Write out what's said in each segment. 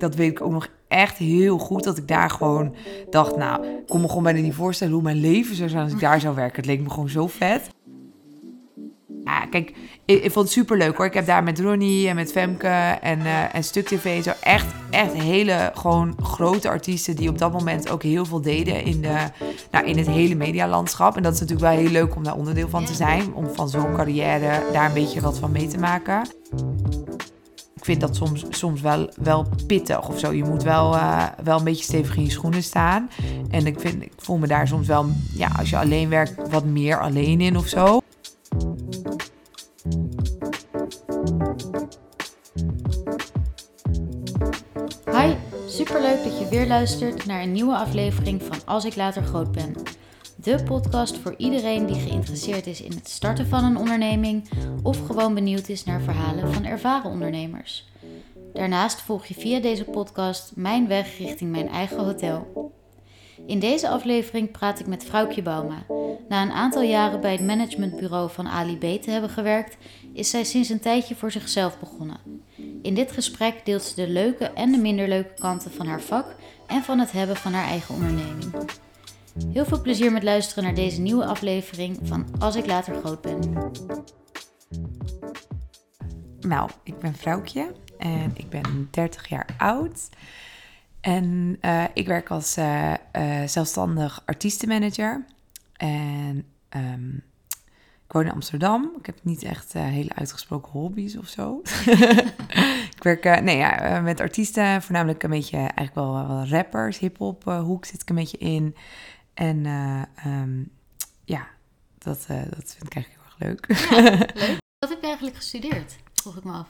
dat weet ik ook nog echt heel goed. Dat ik daar gewoon dacht, nou, ik kon me gewoon bijna niet voorstellen hoe mijn leven zou zijn als ik daar zou werken. Het leek me gewoon zo vet. Ja, kijk, ik, ik vond het super leuk hoor. Ik heb daar met Ronnie en met Femke en, eh, en Stuk TV en zo echt, echt hele gewoon grote artiesten die op dat moment ook heel veel deden in, de, nou, in het hele medialandschap. En dat is natuurlijk wel heel leuk om daar onderdeel van te zijn. Om van zo'n carrière daar een beetje wat van mee te maken. Vind dat soms, soms wel, wel pittig of zo. Je moet wel, eh, wel een beetje stevig in je schoenen staan. En ik, vind, ik voel me daar soms wel, ja, als je alleen werkt, wat meer alleen in of zo. Hi, superleuk dat je weer luistert naar een nieuwe aflevering van Als ik later groot ben. De podcast voor iedereen die geïnteresseerd is in het starten van een onderneming of gewoon benieuwd is naar verhalen van ervaren ondernemers. Daarnaast volg je via deze podcast mijn weg richting mijn eigen hotel. In deze aflevering praat ik met Vrouwtje Bauma. Na een aantal jaren bij het managementbureau van Ali B te hebben gewerkt, is zij sinds een tijdje voor zichzelf begonnen. In dit gesprek deelt ze de leuke en de minder leuke kanten van haar vak en van het hebben van haar eigen onderneming. Heel veel plezier met luisteren naar deze nieuwe aflevering van Als ik later groot ben. Nou, ik ben Vrouwtje en ik ben 30 jaar oud. En uh, ik werk als uh, uh, zelfstandig artiestenmanager. En um, ik woon in Amsterdam. Ik heb niet echt hele uitgesproken hobby's of zo. ik werk nee, ja, met artiesten, voornamelijk een beetje eigenlijk wel, wel rappers, hip-hop hoek zit ik een beetje in. En um, ja, dat, dat vind ik eigenlijk heel erg leuk. Ja, leuk. Wat heb je eigenlijk gestudeerd? Vroeg ik me af.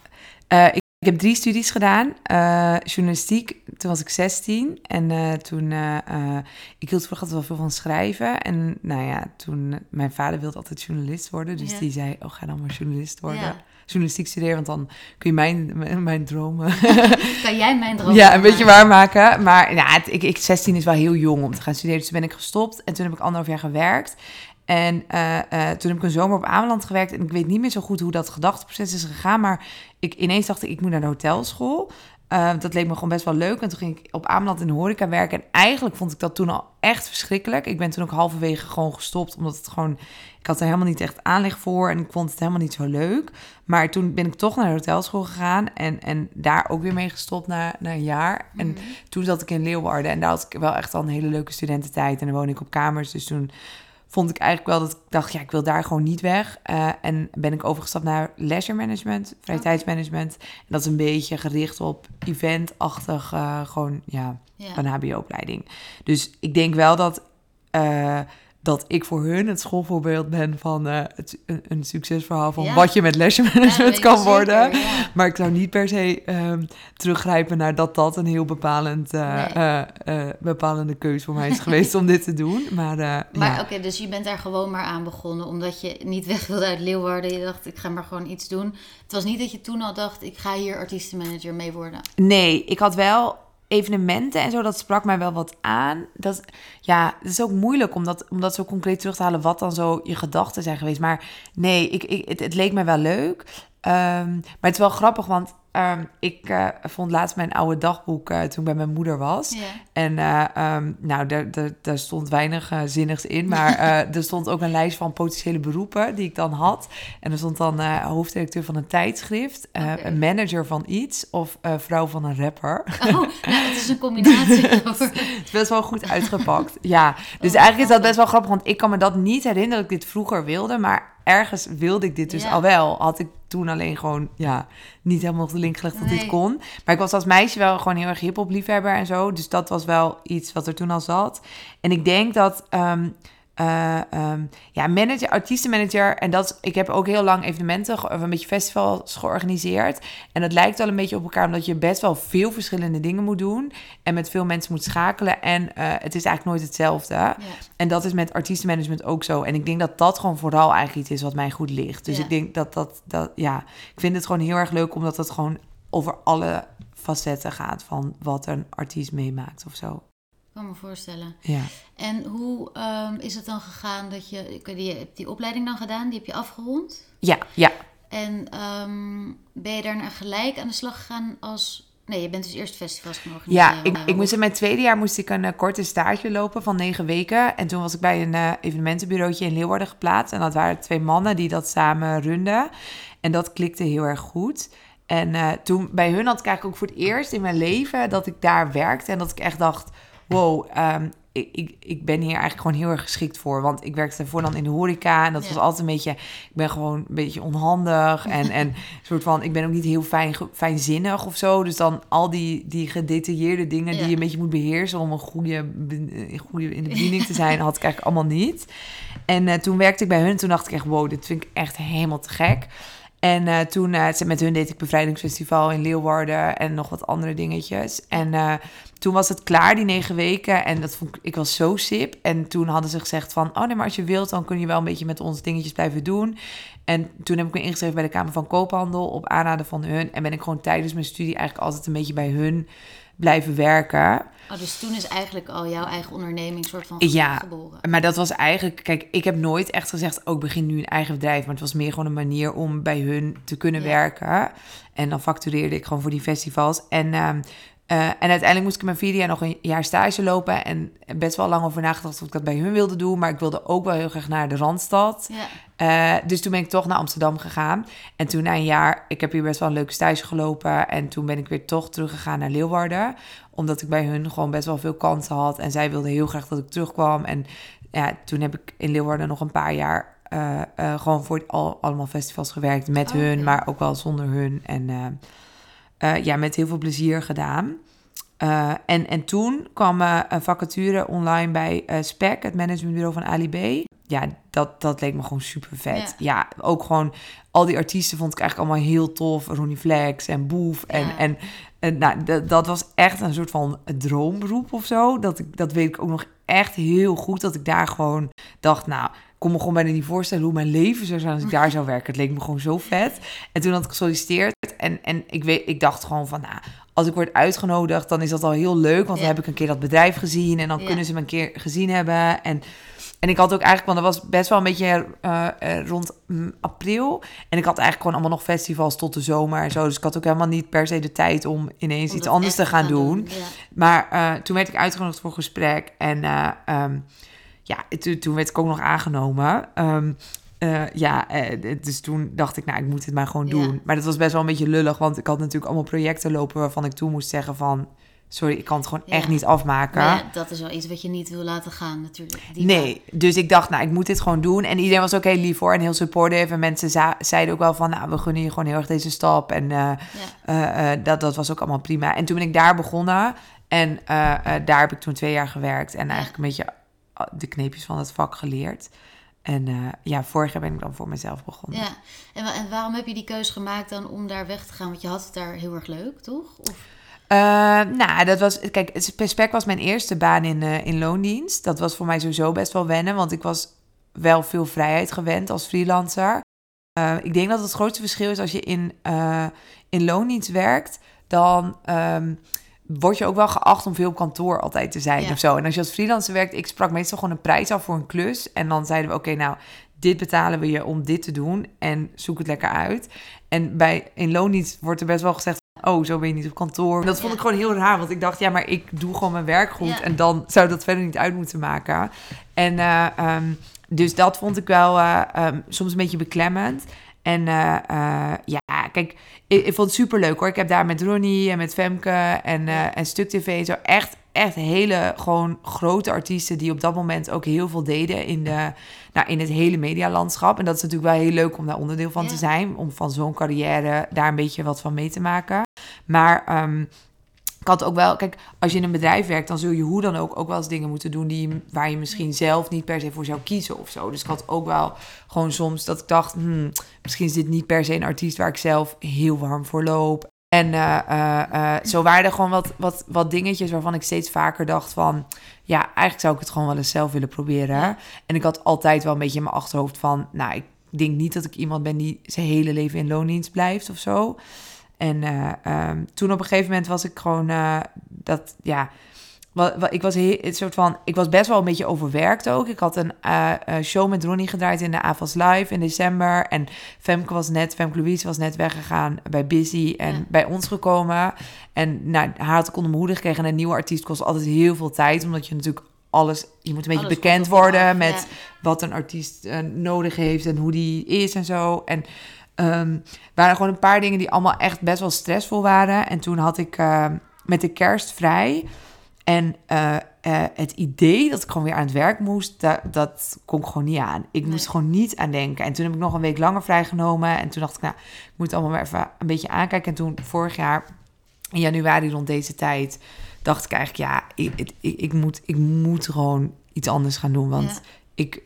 ik ik heb drie studies gedaan. Uh, journalistiek, toen was ik 16. En uh, toen, uh, ik hield vroeger altijd wel veel van schrijven. En nou ja, toen, mijn vader wilde altijd journalist worden. Dus ja. die zei, oh, ga dan maar journalist worden. Ja. Journalistiek studeren, want dan kun je mijn, mijn, mijn dromen... kan jij mijn dromen Ja, een beetje waarmaken. Maar ja, ik, ik, 16 is wel heel jong om te gaan studeren. Dus toen ben ik gestopt. En toen heb ik anderhalf jaar gewerkt. En uh, uh, toen heb ik een zomer op Ameland gewerkt. En ik weet niet meer zo goed hoe dat gedachteproces is gegaan. Maar ik, ineens dacht ik, ik moet naar de hotelschool. Uh, dat leek me gewoon best wel leuk. En toen ging ik op Ameland in de horeca werken. En eigenlijk vond ik dat toen al echt verschrikkelijk. Ik ben toen ook halverwege gewoon gestopt. Omdat het gewoon... Ik had er helemaal niet echt aanleg voor. En ik vond het helemaal niet zo leuk. Maar toen ben ik toch naar de hotelschool gegaan. En, en daar ook weer mee gestopt na, na een jaar. En mm. toen zat ik in Leeuwarden. En daar had ik wel echt al een hele leuke studententijd. En dan woon ik op kamers. Dus toen vond ik eigenlijk wel dat ik dacht, ja, ik wil daar gewoon niet weg. Uh, en ben ik overgestapt naar leisure management, vrije tijdsmanagement. En dat is een beetje gericht op eventachtig, uh, gewoon ja, ja. een HBO-opleiding. Dus ik denk wel dat, uh, dat ik voor hun het schoolvoorbeeld ben van het, een, een, succesverhaal van ja. wat je met leisure management ja, kan worden. Maar ik zou niet per se um, teruggrijpen naar dat dat een heel bepalend, nee. bepalende keuze voor mij is geweest om dit te doen. Maar, maar oké, okay, dus je bent daar gewoon maar aan begonnen omdat je niet weg wilde uit Leeuwarden. Je dacht, ik ga maar gewoon iets doen. Het was niet dat je toen al dacht, ik ga hier artiestenmanager mee worden. Nee, ik had wel evenementen en zo, dat sprak mij wel wat aan. Dat, ja, het is ook moeilijk om dat, zo concreet terug te halen, wat dan zo je gedachten zijn geweest. Maar nee, ik, ik, het, leek mij wel leuk. Um, maar het is wel grappig, want um, ik uh, vond laatst mijn oude dagboek uh, toen ik bij mijn moeder was. Yeah. En uh, um, nou, daar, daar, daar stond weinig zinnigs in. Maar er stond ook een lijst van potentiële beroepen die ik dan had. En er stond dan hoofddirecteur van een tijdschrift, okay. een manager van iets of vrouw van een rapper. Oh, nou, het is een combinatie. het is best wel goed uitgepakt. ja, dus oh, eigenlijk is dat best wel grappig, want ik kan me dat niet herinneren dat ik dit vroeger wilde. Maar ergens wilde ik dit dus al wel. Had ik toen alleen gewoon ja, niet helemaal op de link gelegd dat nee. dit kon. Maar ik was als meisje wel gewoon heel erg hip-hop liefhebber en zo. Dus dat was wel iets wat er toen al zat. En ik denk dat. Um, uh, um, ja, manager, artiestenmanager. En dat, ik heb ook heel lang evenementen, of een beetje festivals georganiseerd. En dat lijkt wel een beetje op elkaar, omdat je best wel veel verschillende dingen moet doen. En met veel mensen moet schakelen. En uh, het is eigenlijk nooit hetzelfde. Ja. En dat is met artiestenmanagement ook zo. En ik denk dat dat gewoon vooral eigenlijk iets is wat mij goed ligt. Dus ja. ik denk dat dat, dat, ja, ik vind het gewoon heel erg leuk, omdat het gewoon over alle facetten gaat van wat een artiest meemaakt of zo kan me voorstellen. Ja. En hoe um, is het dan gegaan dat je, je hebt die opleiding dan gedaan, die heb je afgerond? Ja, ja. En um, ben je daarna gelijk aan de slag gegaan als Nee, je bent dus eerst festivals gaan organiseren. Ja, ik, ik moest in mijn tweede jaar moest ik een uh, korte stage lopen van negen weken. En toen was ik bij een uh, evenementenbureautje in Leeuwarden geplaatst. En dat waren twee mannen die dat samen runden. En dat klikte heel erg goed. En uh, toen bij hun had ik eigenlijk ook voor het eerst in mijn leven dat ik daar werkte. En dat ik echt dacht, wow, um, ik, ik, ik ben hier eigenlijk gewoon heel erg geschikt voor. Want ik werkte daarvoor dan in de horeca. En dat ja. was altijd een beetje... Ik ben gewoon een beetje onhandig. En, en soort van... Ik ben ook niet heel fijn, fijnzinnig of zo. Dus dan al die, die gedetailleerde dingen... Ja. die je een beetje moet beheersen... om een goede, goede in de bediening te zijn... had ik eigenlijk allemaal niet. En uh, toen werkte ik bij hun. Toen dacht ik echt... Wow, dit vind ik echt helemaal te gek. En uh, toen uh, met hun deed ik bevrijdingsfestival in Leeuwarden en nog wat andere dingetjes. En uh, toen was het klaar, die negen weken. En dat vond ik, ik was zo sip. En toen hadden ze gezegd van, oh nee, maar als je wilt, dan kun je wel een beetje met ons dingetjes blijven doen. En toen heb ik me ingeschreven bij de Kamer van Koophandel op aanraden van hun. En ben ik gewoon tijdens mijn studie eigenlijk altijd een beetje bij hun blijven werken. Oh, dus toen is eigenlijk al jouw eigen onderneming soort van ja, geboren. maar dat was eigenlijk... Kijk, ik heb nooit echt gezegd... oh, ik begin nu een eigen bedrijf. Maar het was meer gewoon een manier om bij hun te kunnen ja. werken. En dan factureerde ik gewoon voor die festivals. En, uh, uh, en uiteindelijk moest ik vierde jaar nog een jaar stage lopen. En best wel lang over nagedacht of ik dat bij hun wilde doen. Maar ik wilde ook wel heel graag naar de Randstad. Ja. Uh, dus toen ben ik toch naar Amsterdam gegaan. En toen na een jaar, ik heb hier best wel een leuke stage gelopen. En toen ben ik weer toch teruggegaan naar Leeuwarden. Omdat ik bij hun gewoon best wel veel kansen had. En zij wilden heel graag dat ik terugkwam. En ja, toen heb ik in Leeuwarden nog een paar jaar uh, uh, gewoon voor al, allemaal festivals gewerkt. Met Oh, hun, maar ook wel zonder hun. En uh, ja, met heel veel plezier gedaan. Uh, en, en toen kwam uh, een vacature online bij SPEC, het managementbureau van Ali B. Ja, dat, dat leek me gewoon super vet. Ja. ja. ook gewoon al die artiesten vond ik eigenlijk allemaal heel tof. Ronnie Flex en Boef. En, Ja. en, en nou, dat, dat was echt een soort van droomberoep of zo. Dat, ik, dat weet ik ook nog echt heel goed. Dat ik daar gewoon dacht, nou, ik kon me gewoon bijna niet voorstellen hoe mijn leven zou zijn als ik daar zou werken. Het leek me gewoon zo vet. En toen had ik gesolliciteerd en, en ik, weet, ik dacht gewoon van, nou, als ik word uitgenodigd, dan is dat al heel leuk. Want Ja. dan heb ik een keer dat bedrijf gezien en dan Ja. kunnen ze me een keer gezien hebben. En, en ik had ook eigenlijk, want dat was best wel een beetje eh, eh, rond april. En ik had eigenlijk gewoon allemaal nog festivals tot de zomer en zo. Dus ik had ook helemaal niet per se de tijd om ineens Om iets anders te gaan doen. Ja. Maar eh, toen werd ik uitgenodigd voor gesprek. En eh, ehm, ja, toen, toen werd ik ook nog aangenomen. Ehm, eh, ja, dus toen dacht ik, nou, ik moet dit maar gewoon Ja. doen. Maar dat was best wel een beetje lullig, want ik had natuurlijk allemaal projecten lopen waarvan ik toen moest zeggen van, sorry, ik kan het gewoon Ja. echt niet afmaken. Maar ja, dat is wel iets wat je niet wil laten gaan natuurlijk. Die Nee, dus ik dacht, nou, ik moet dit gewoon doen. En iedereen was ook heel lief voor en heel supportive. En mensen zeiden ook wel van, nou, we gunnen je gewoon heel erg deze stap. En eh, Ja. eh, eh, dat, dat was ook allemaal prima. En toen ben ik daar begonnen. En daar heb ik toen twee jaar gewerkt. En eigenlijk een beetje de kneepjes van het vak geleerd. En ja, vorig jaar ben ik dan voor mezelf begonnen. Ja, en, en waarom heb je die keuze gemaakt dan om daar weg te gaan? Want je had het daar heel erg leuk, toch? Of, Uh, nou, dat was. Kijk, het Spec was mijn eerste baan in, uh, in loondienst. Dat was voor mij sowieso best wel wennen, want ik was wel veel vrijheid gewend als freelancer. Uh, ik denk dat het grootste verschil is als je in, in loondienst werkt, dan um, word je ook wel geacht om veel op kantoor altijd te zijn Ja. of zo. En als je als freelancer werkt, ik sprak meestal gewoon een prijs af voor een klus. En dan zeiden we, oké, nou, dit betalen we je om dit te doen en zoek het lekker uit. En bij in loondienst wordt er best wel gezegd, oh, zo ben je niet op kantoor. Dat vond ik gewoon heel raar, want ik dacht, ja, maar ik doe gewoon mijn werk goed. En dan zou dat verder niet uit moeten maken. En uh, um, dus dat vond ik wel uh, um, soms een beetje beklemmend. En uh, ja, kijk, ik, ik, vond het super leuk hoor. Ik heb daar met Ronnie en met Femke en, en Stuk TV zo echt, echt hele gewoon grote artiesten die op dat moment ook heel veel deden in, de, nou, in het hele medialandschap. En dat is natuurlijk wel heel leuk om daar onderdeel van Ja. te zijn. Om van zo'n carrière daar een beetje wat van mee te maken. Maar um, ik had ook wel, kijk, als je in een bedrijf werkt, dan zul je hoe dan ook ook wel eens dingen moeten doen die, waar je misschien zelf niet per se voor zou kiezen of zo. Dus ik had ook wel gewoon soms dat ik dacht, hmm, misschien is dit niet per se een artiest waar ik zelf heel warm voor loop. En uh, uh, uh, zo waren er gewoon wat, wat, wat dingetjes waarvan ik steeds vaker dacht van... ja, eigenlijk zou ik het gewoon wel eens zelf willen proberen. En ik had altijd wel een beetje in mijn achterhoofd van... nou, ik denk niet dat ik iemand ben die zijn hele leven in loondienst blijft of zo. En um, toen op een gegeven moment was ik gewoon... dat, ja, ik was het soort van, ik was best wel een beetje overwerkt ook. Ik had een eh, eh, show met Ronnie gedraaid in de AVAS Live in december. En Femke was net, Femke Louise was net weggegaan bij Busy en Ja. bij ons gekomen. En nou, haar had ik onder mijn hoede gekregen. En een nieuwe artiest kost altijd heel veel tijd, omdat je natuurlijk alles, je moet een beetje Alles bekend worden af, met ja. wat een artiest eh, nodig heeft en hoe die is en zo. En ehm waren gewoon een paar dingen die allemaal echt best wel stressvol waren. En toen had ik eh, met de kerst vrij. En eh, eh, het idee dat ik gewoon weer aan het werk moest, dat, dat kon ik gewoon niet aan. Ik moest gewoon niet aan denken. En toen heb ik nog een week langer vrijgenomen. En toen dacht ik, nou, ik moet het allemaal maar even een beetje aankijken. En toen vorig jaar, in januari rond deze tijd, dacht ik eigenlijk, ja, ik, ik, ik, ik moet, ik moet gewoon iets anders gaan doen. Want Ja. Ik,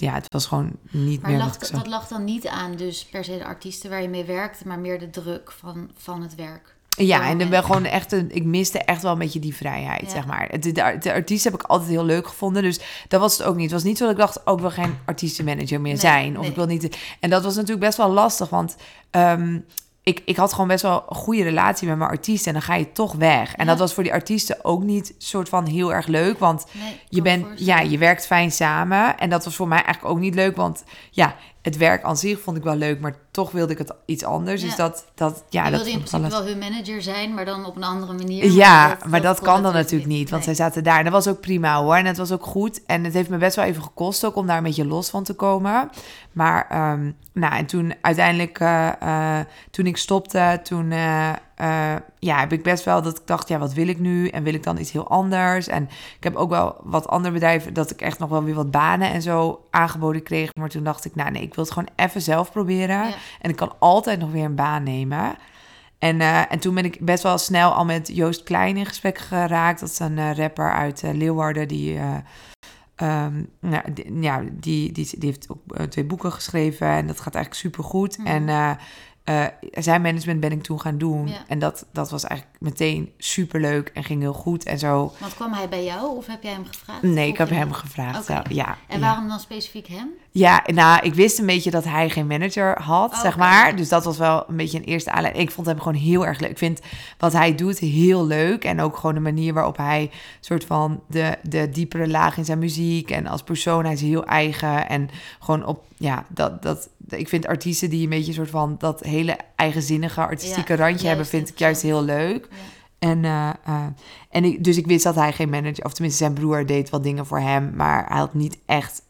ja, het was gewoon niet Maar meer lag, zo... dat lag dan niet aan dus per se de artiesten waar je mee werkte, maar meer de druk van, van het werk. Ja, en dan en- ben gewoon echt een, ik miste echt wel een beetje die vrijheid, Ja. zeg maar. De, de, de artiest heb ik altijd heel leuk gevonden, dus dat was het ook niet. Het was niet zo dat ik dacht, oh, ik wil geen artiestenmanager meer Nee, zijn. Of nee. ik wil niet... En dat was natuurlijk best wel lastig, want ehm, ik, ik had gewoon best wel een goede relatie met mijn artiesten en dan ga je toch weg. En Ja. dat was voor die artiesten ook niet soort van heel erg leuk, want Nee, je bent, ja, je werkt fijn samen. En dat was voor mij eigenlijk ook niet leuk, want ja, het werk aan zich vond ik wel leuk, maar toch wilde ik het iets anders. Ja. Dus dat, dat ja, dat wilde in principe wel hun manager zijn, maar dan op een andere manier. ja, maar dat, kan dan natuurlijk niet, want Nee. zij zaten daar. En dat was ook prima hoor. En het was ook goed. En het heeft me best wel even gekost ook om daar een beetje los van te komen. Maar, ehm, nou, en toen uiteindelijk, eh, eh, toen ik stopte, toen eh, eh, ja, heb ik best wel dat ik dacht, ja, wat wil ik nu? En wil ik dan iets heel anders? En ik heb ook wel wat andere bedrijven, dat ik echt nog wel weer wat banen en zo aangeboden kreeg. Maar toen dacht ik, nou nee, ik wil het gewoon even zelf proberen. Ja. En ik kan altijd nog weer een baan nemen. En, eh, en toen ben ik best wel snel al met Joost Klein in gesprek geraakt. Dat is een eh, rapper uit Leeuwarden die... eh, ehm, nou, die, ja, die, die, die heeft ook twee boeken geschreven en dat gaat eigenlijk super goed. Mhm. En eh, eh, zijn management ben ik toen gaan doen. Ja. En dat, dat was eigenlijk meteen super leuk en ging heel goed en zo. Want kwam hij bij jou of heb jij hem gevraagd? Nee, ik heb hem gevraagd. Ja, Ja, En ja. waarom dan specifiek hem? Ja, nou, ik wist een beetje dat hij geen manager had, zeg maar. Dus dat was wel een beetje een eerste aanleiding. Ik vond hem gewoon heel erg leuk. Ik vind wat hij doet heel leuk. En ook gewoon de manier waarop hij soort van de, de diepere laag in zijn muziek en als persoon, hij is heel eigen. En gewoon op, ja, dat, dat, ik vind artiesten die een beetje soort van dat hele eigenzinnige artistieke Ja, randje hebben, vind ik juist heel leuk. Ja. En, eh, eh, en ik, dus ik wist dat hij geen manager, of tenminste zijn broer deed wat dingen voor hem, maar hij had niet echt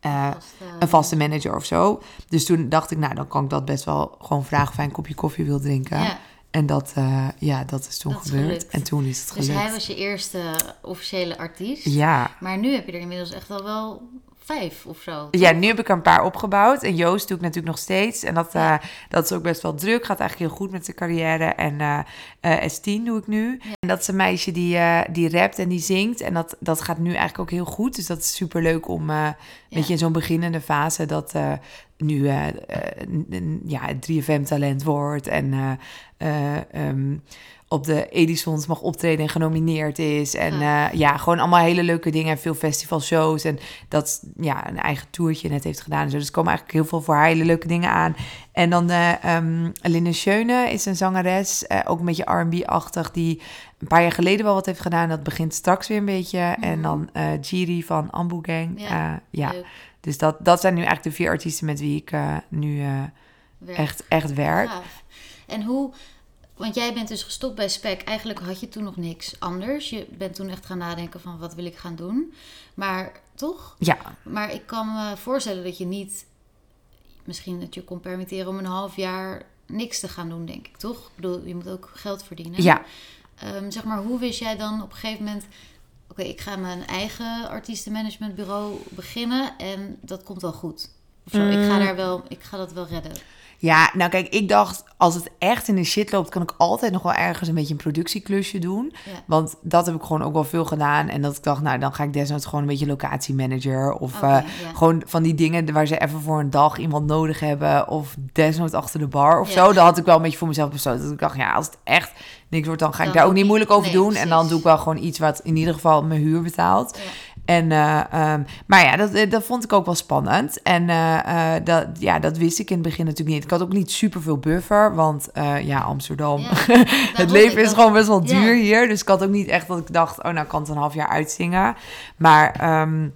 eh, een vaste manager of zo. Dus toen dacht ik, nou, dan kan ik dat best wel gewoon vragen of hij een kopje koffie wil drinken. Ja. En dat, ja, dat is toen Dat is gebeurd. gelukt. En toen is het Dus gelukt. hij was je eerste officiële artiest. Ja. Maar nu heb je er inmiddels echt al wel vijf of zo. Ja, nu heb ik er een paar opgebouwd. En Joost doe ik natuurlijk nog steeds. En dat, Ja. eh, dat is ook best wel druk. Gaat eigenlijk heel goed met zijn carrière. En eh eh, S10 doe ik nu. En dat is een meisje die, die rapt en die zingt. En dat, dat gaat nu eigenlijk ook heel goed. Dus dat is super leuk om, eh weet je, in zo'n beginnende fase... dat nu n- n- ja, het 3FM-talent wordt. En eh, eh, ehm, op de Edisons mag optreden en genomineerd is. En Ja. ja, gewoon allemaal hele leuke dingen. En veel festivalshows. En dat ja, een eigen toertje net heeft gedaan. en zo. Dus er komen eigenlijk heel veel voor haar hele leuke dingen aan. En dan eh um, Linne Schöne is een zangeres. eh, ook een beetje R&B-achtig. Die een paar jaar geleden wel wat heeft gedaan. Dat begint straks weer een beetje. En dan eh Giri van Ambu Gang. Mhm. Ja. Dus dat, dat zijn nu eigenlijk de vier artiesten met wie ik eh, nu eh, Werk. echt, echt werk. En hoe, want jij bent dus gestopt bij Spec. Eigenlijk had je toen nog niks anders. Je bent toen echt gaan nadenken van wat wil ik gaan doen. Maar toch? Ja, Maar ik kan me voorstellen dat je niet, misschien dat je kon permitteren om een half jaar niks te gaan doen, denk ik, toch? Ik bedoel, je moet ook geld verdienen. ja. Ehm, zeg maar, hoe wist jij dan op een gegeven moment... Oké, ik ga mijn eigen artiestenmanagementbureau beginnen en dat komt wel goed. Of zo. Ik Mm. ga daar wel, ik ga dat wel redden. Ja, nou kijk, ik dacht, als het echt in de shit loopt, kan ik altijd nog wel ergens een beetje een productieklusje doen. Ja. Want dat heb ik gewoon ook wel veel gedaan. En dat ik dacht, nou, dan ga ik desnoods gewoon een beetje locatiemanager. Of eh, ja. gewoon van die dingen waar ze even voor een dag iemand nodig hebben. Of desnoods achter de bar of Ja. zo. Dat had ik wel een beetje voor mezelf besloten. Dat ik dacht, ja, als het echt niks wordt, dan ga ik daar ook niet moeilijk over Nee, doen. En dan doe ik wel gewoon iets wat in ieder geval mijn huur betaalt. En, eh, ehm, maar ja, dat, eh, dat vond ik ook wel spannend. En eh, dat, ja, dat wist ik in het begin natuurlijk niet. Ik had ook niet super veel buffer, want ja, Amsterdam. Ja, het leven is gewoon best wel duur hier. Dus ik had ook niet echt dat ik dacht, oh, nou kan het een half jaar uitzingen. Maar ehm,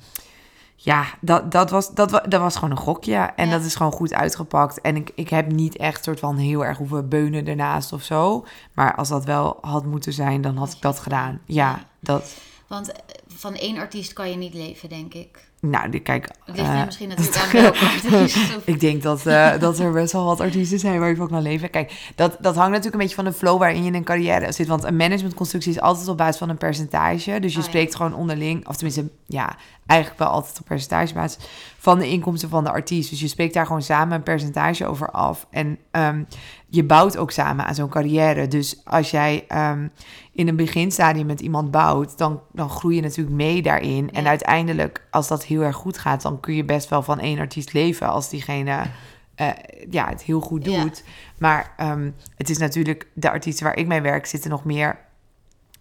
ja, dat, dat, was, dat, wa- dat was gewoon een gokje. En Ja. dat is gewoon goed uitgepakt. En ik, ik heb niet echt soort van heel erg hoeven beunen ernaast of zo. Maar als dat wel had moeten zijn, dan had ik dat gedaan. Ja, dat... Want van één artiest kan je niet leven, denk ik. Nou, kijk... Het ligt eh, misschien natuurlijk aan welke. Ik denk dat, eh, dat er best wel wat artiesten zijn waar je van kan leven. Kijk, dat, dat hangt natuurlijk een beetje van de flow waarin je in een carrière zit. Want een managementconstructie is altijd op basis van een percentage. Dus je Oh ja. spreekt gewoon onderling, of tenminste, ja, eigenlijk wel altijd op percentagebasis van de inkomsten van de artiest. Dus je spreekt daar gewoon samen een percentage over af. En ehm, je bouwt ook samen aan zo'n carrière. Dus als jij ehm, in een beginstadium met iemand bouwt, dan, dan groei je natuurlijk mee daarin. En uiteindelijk, als dat heel erg goed gaat, dan kun je best wel van één artiest leven als diegene eh, ja, het heel goed Ja. doet. Maar ehm, het is natuurlijk, de artiesten waar ik mee werk zitten nog meer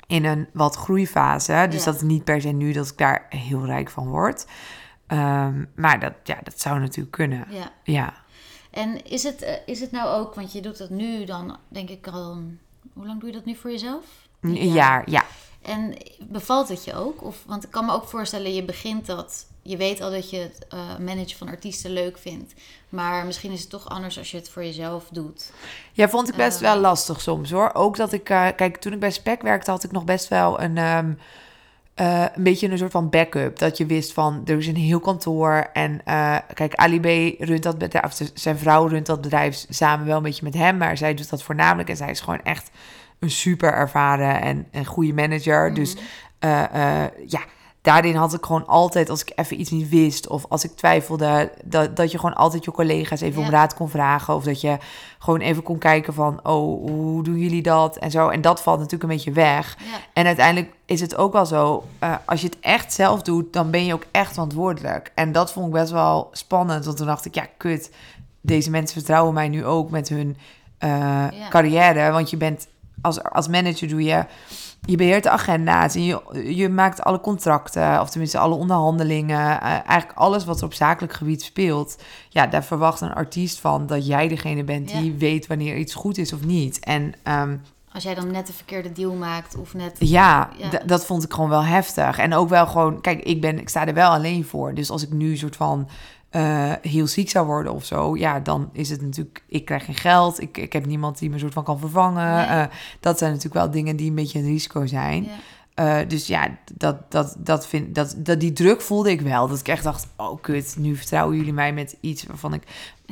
in een wat groeifase. Dus Ja. dat is niet per se nu dat ik daar heel rijk van word. Ehm, maar dat, ja, dat zou natuurlijk kunnen. Ja. Ja. En is het, eh, is het nou ook, want je doet dat nu dan, denk ik al, hoe lang doe je dat nu voor jezelf? Een jaar, ja. En bevalt het je ook? Of, want ik kan me ook voorstellen, je begint dat, je weet al dat je het eh, managen van artiesten leuk vindt. Maar misschien is het toch anders als je het voor jezelf doet. Ja, vond ik best Eh. wel lastig soms hoor. Ook dat ik, eh, kijk, toen ik bij Spec werkte, had ik nog best wel een, ehm, eh, een beetje een soort van backup. Dat je wist van, er is een heel kantoor. En eh, kijk, Ali B runt dat bedrijf, of zijn vrouw runt dat bedrijf samen wel een beetje met hem. Maar zij doet dat voornamelijk. En zij is gewoon echt een super ervaren en een goede manager. Dus eh, eh, ja, daarin had ik gewoon altijd, als ik even iets niet wist of als ik twijfelde, dat, dat je gewoon altijd je collega's even om raad kon vragen. Of dat je gewoon even kon kijken van, oh, hoe doen jullie dat? En zo. En dat valt natuurlijk een beetje weg. Ja, En uiteindelijk is het ook wel zo, eh, als je het echt zelf doet, dan ben je ook echt verantwoordelijk. En dat vond ik best wel spannend, want toen dacht ik, ja, kut, deze mensen vertrouwen mij nu ook met hun Ja. carrière. Want je bent, als, als manager doe je, je beheert de agenda's en je, je maakt alle contracten, of tenminste alle onderhandelingen, eh, eigenlijk alles wat er op zakelijk gebied speelt. Ja, daar verwacht een artiest van dat jij degene bent die Ja. weet wanneer iets goed is of niet. En ehm, als jij dan net de verkeerde deal maakt of net... ja, Ja. dat vond ik gewoon wel heftig. En ook wel gewoon, kijk, ik, ben, ik sta er wel alleen voor. Dus als ik nu een soort van eh, heel ziek zou worden of zo, ja, dan is het natuurlijk, ik krijg geen geld. Ik, ik heb niemand die me soort van kan vervangen. Nee. Eh, dat zijn natuurlijk wel dingen die een beetje een risico zijn. Ja. Eh, dus ja, dat, dat, dat vind, dat, dat, die druk voelde ik wel. Dat ik echt dacht, oh kut, nu vertrouwen jullie mij met iets waarvan ik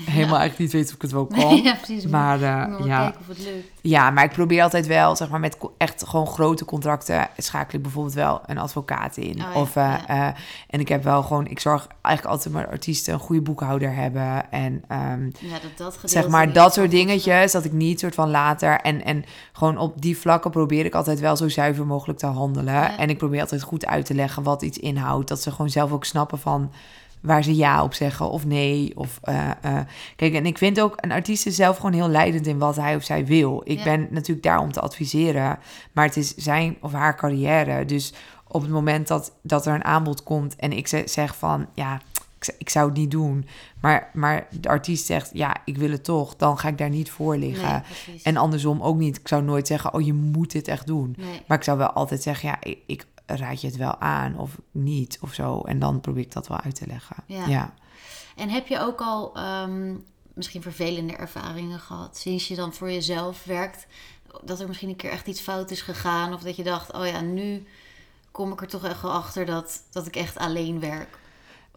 helemaal eigenlijk niet weet of ik het wel kan. Ja, precies. Maar eh, ja, kijken of het lukt. ja, maar ik probeer altijd wel, zeg maar, met echt gewoon grote contracten schakel ik bijvoorbeeld wel een advocaat in. Oh ja, of, eh, ja. en ik heb wel gewoon, ik zorg eigenlijk altijd maar artiesten een goede boekhouder hebben. En ehm, Ja, dat dat zeg maar dat soort dingetjes, dat ik niet soort van later. En, en gewoon op die vlakken probeer ik altijd wel zo zuiver mogelijk te handelen. Ja. En ik probeer altijd goed uit te leggen wat iets inhoudt. Dat ze gewoon zelf ook snappen van waar ze ja op zeggen of nee. Of, eh, eh. Kijk, en ik vind ook een artiest is zelf gewoon heel leidend in wat hij of zij wil. Ik Ja. ben natuurlijk daar om te adviseren, maar het is zijn of haar carrière. Dus op het moment dat, dat er een aanbod komt en ik ze- zeg van ja, ik, zou het niet doen, maar, maar de artiest zegt ja, ik wil het toch, dan ga ik daar niet voor liggen. Nee. En andersom ook niet. Ik zou nooit zeggen, oh, je moet dit echt doen. Nee. Maar ik zou wel altijd zeggen, ja, ik, ik raad je het wel aan of niet of zo. En dan probeer ik dat wel uit te leggen. Ja. ja. En heb je ook al ehm, misschien vervelende ervaringen gehad sinds je dan voor jezelf werkt? Dat er misschien een keer echt iets fout is gegaan of dat je dacht, oh ja, nu kom ik er toch echt wel achter dat, dat ik echt alleen werk.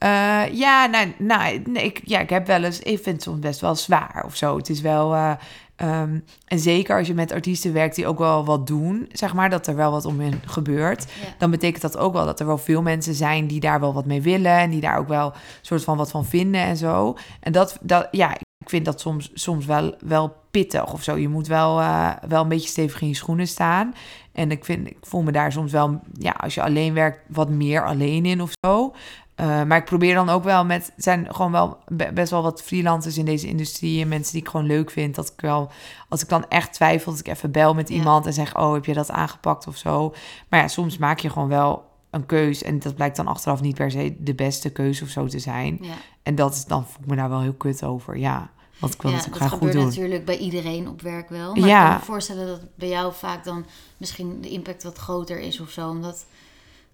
Eh, ja, nou, nou nee, ik, ja, ik heb wel eens, ik vind het soms best wel zwaar of zo. Het is wel, eh, ehm, en zeker als je met artiesten werkt die ook wel wat doen, zeg maar, dat er wel wat om hen gebeurt. Ja. Dan betekent dat ook wel dat er wel veel mensen zijn die daar wel wat mee willen en die daar ook wel soort van wat van vinden en zo. En dat, dat ja, ik vind dat soms, soms wel, wel pittig of zo. Je moet wel, eh, wel een beetje stevig in je schoenen staan. En ik, vind, ik voel me daar soms wel, ja, als je alleen werkt, wat meer alleen in of zo. Eh, maar ik probeer dan ook wel met, er zijn gewoon wel be- best wel wat freelancers in deze industrie en mensen die ik gewoon leuk vind. Dat ik wel, als ik dan echt twijfel, dat ik even bel met Ja. iemand en zeg, oh, heb je dat aangepakt of zo. Maar ja, soms maak je gewoon wel een keus. En dat blijkt dan achteraf niet per se de beste keuze of zo te zijn. Ja. En dat is, dan voel ik me daar wel heel kut over. Ja, want ik wil ja, dat graag goed gebeurt doen. natuurlijk bij iedereen op werk wel. Maar Ja. ik kan me voorstellen dat bij jou vaak dan misschien de impact wat groter is of zo. Omdat,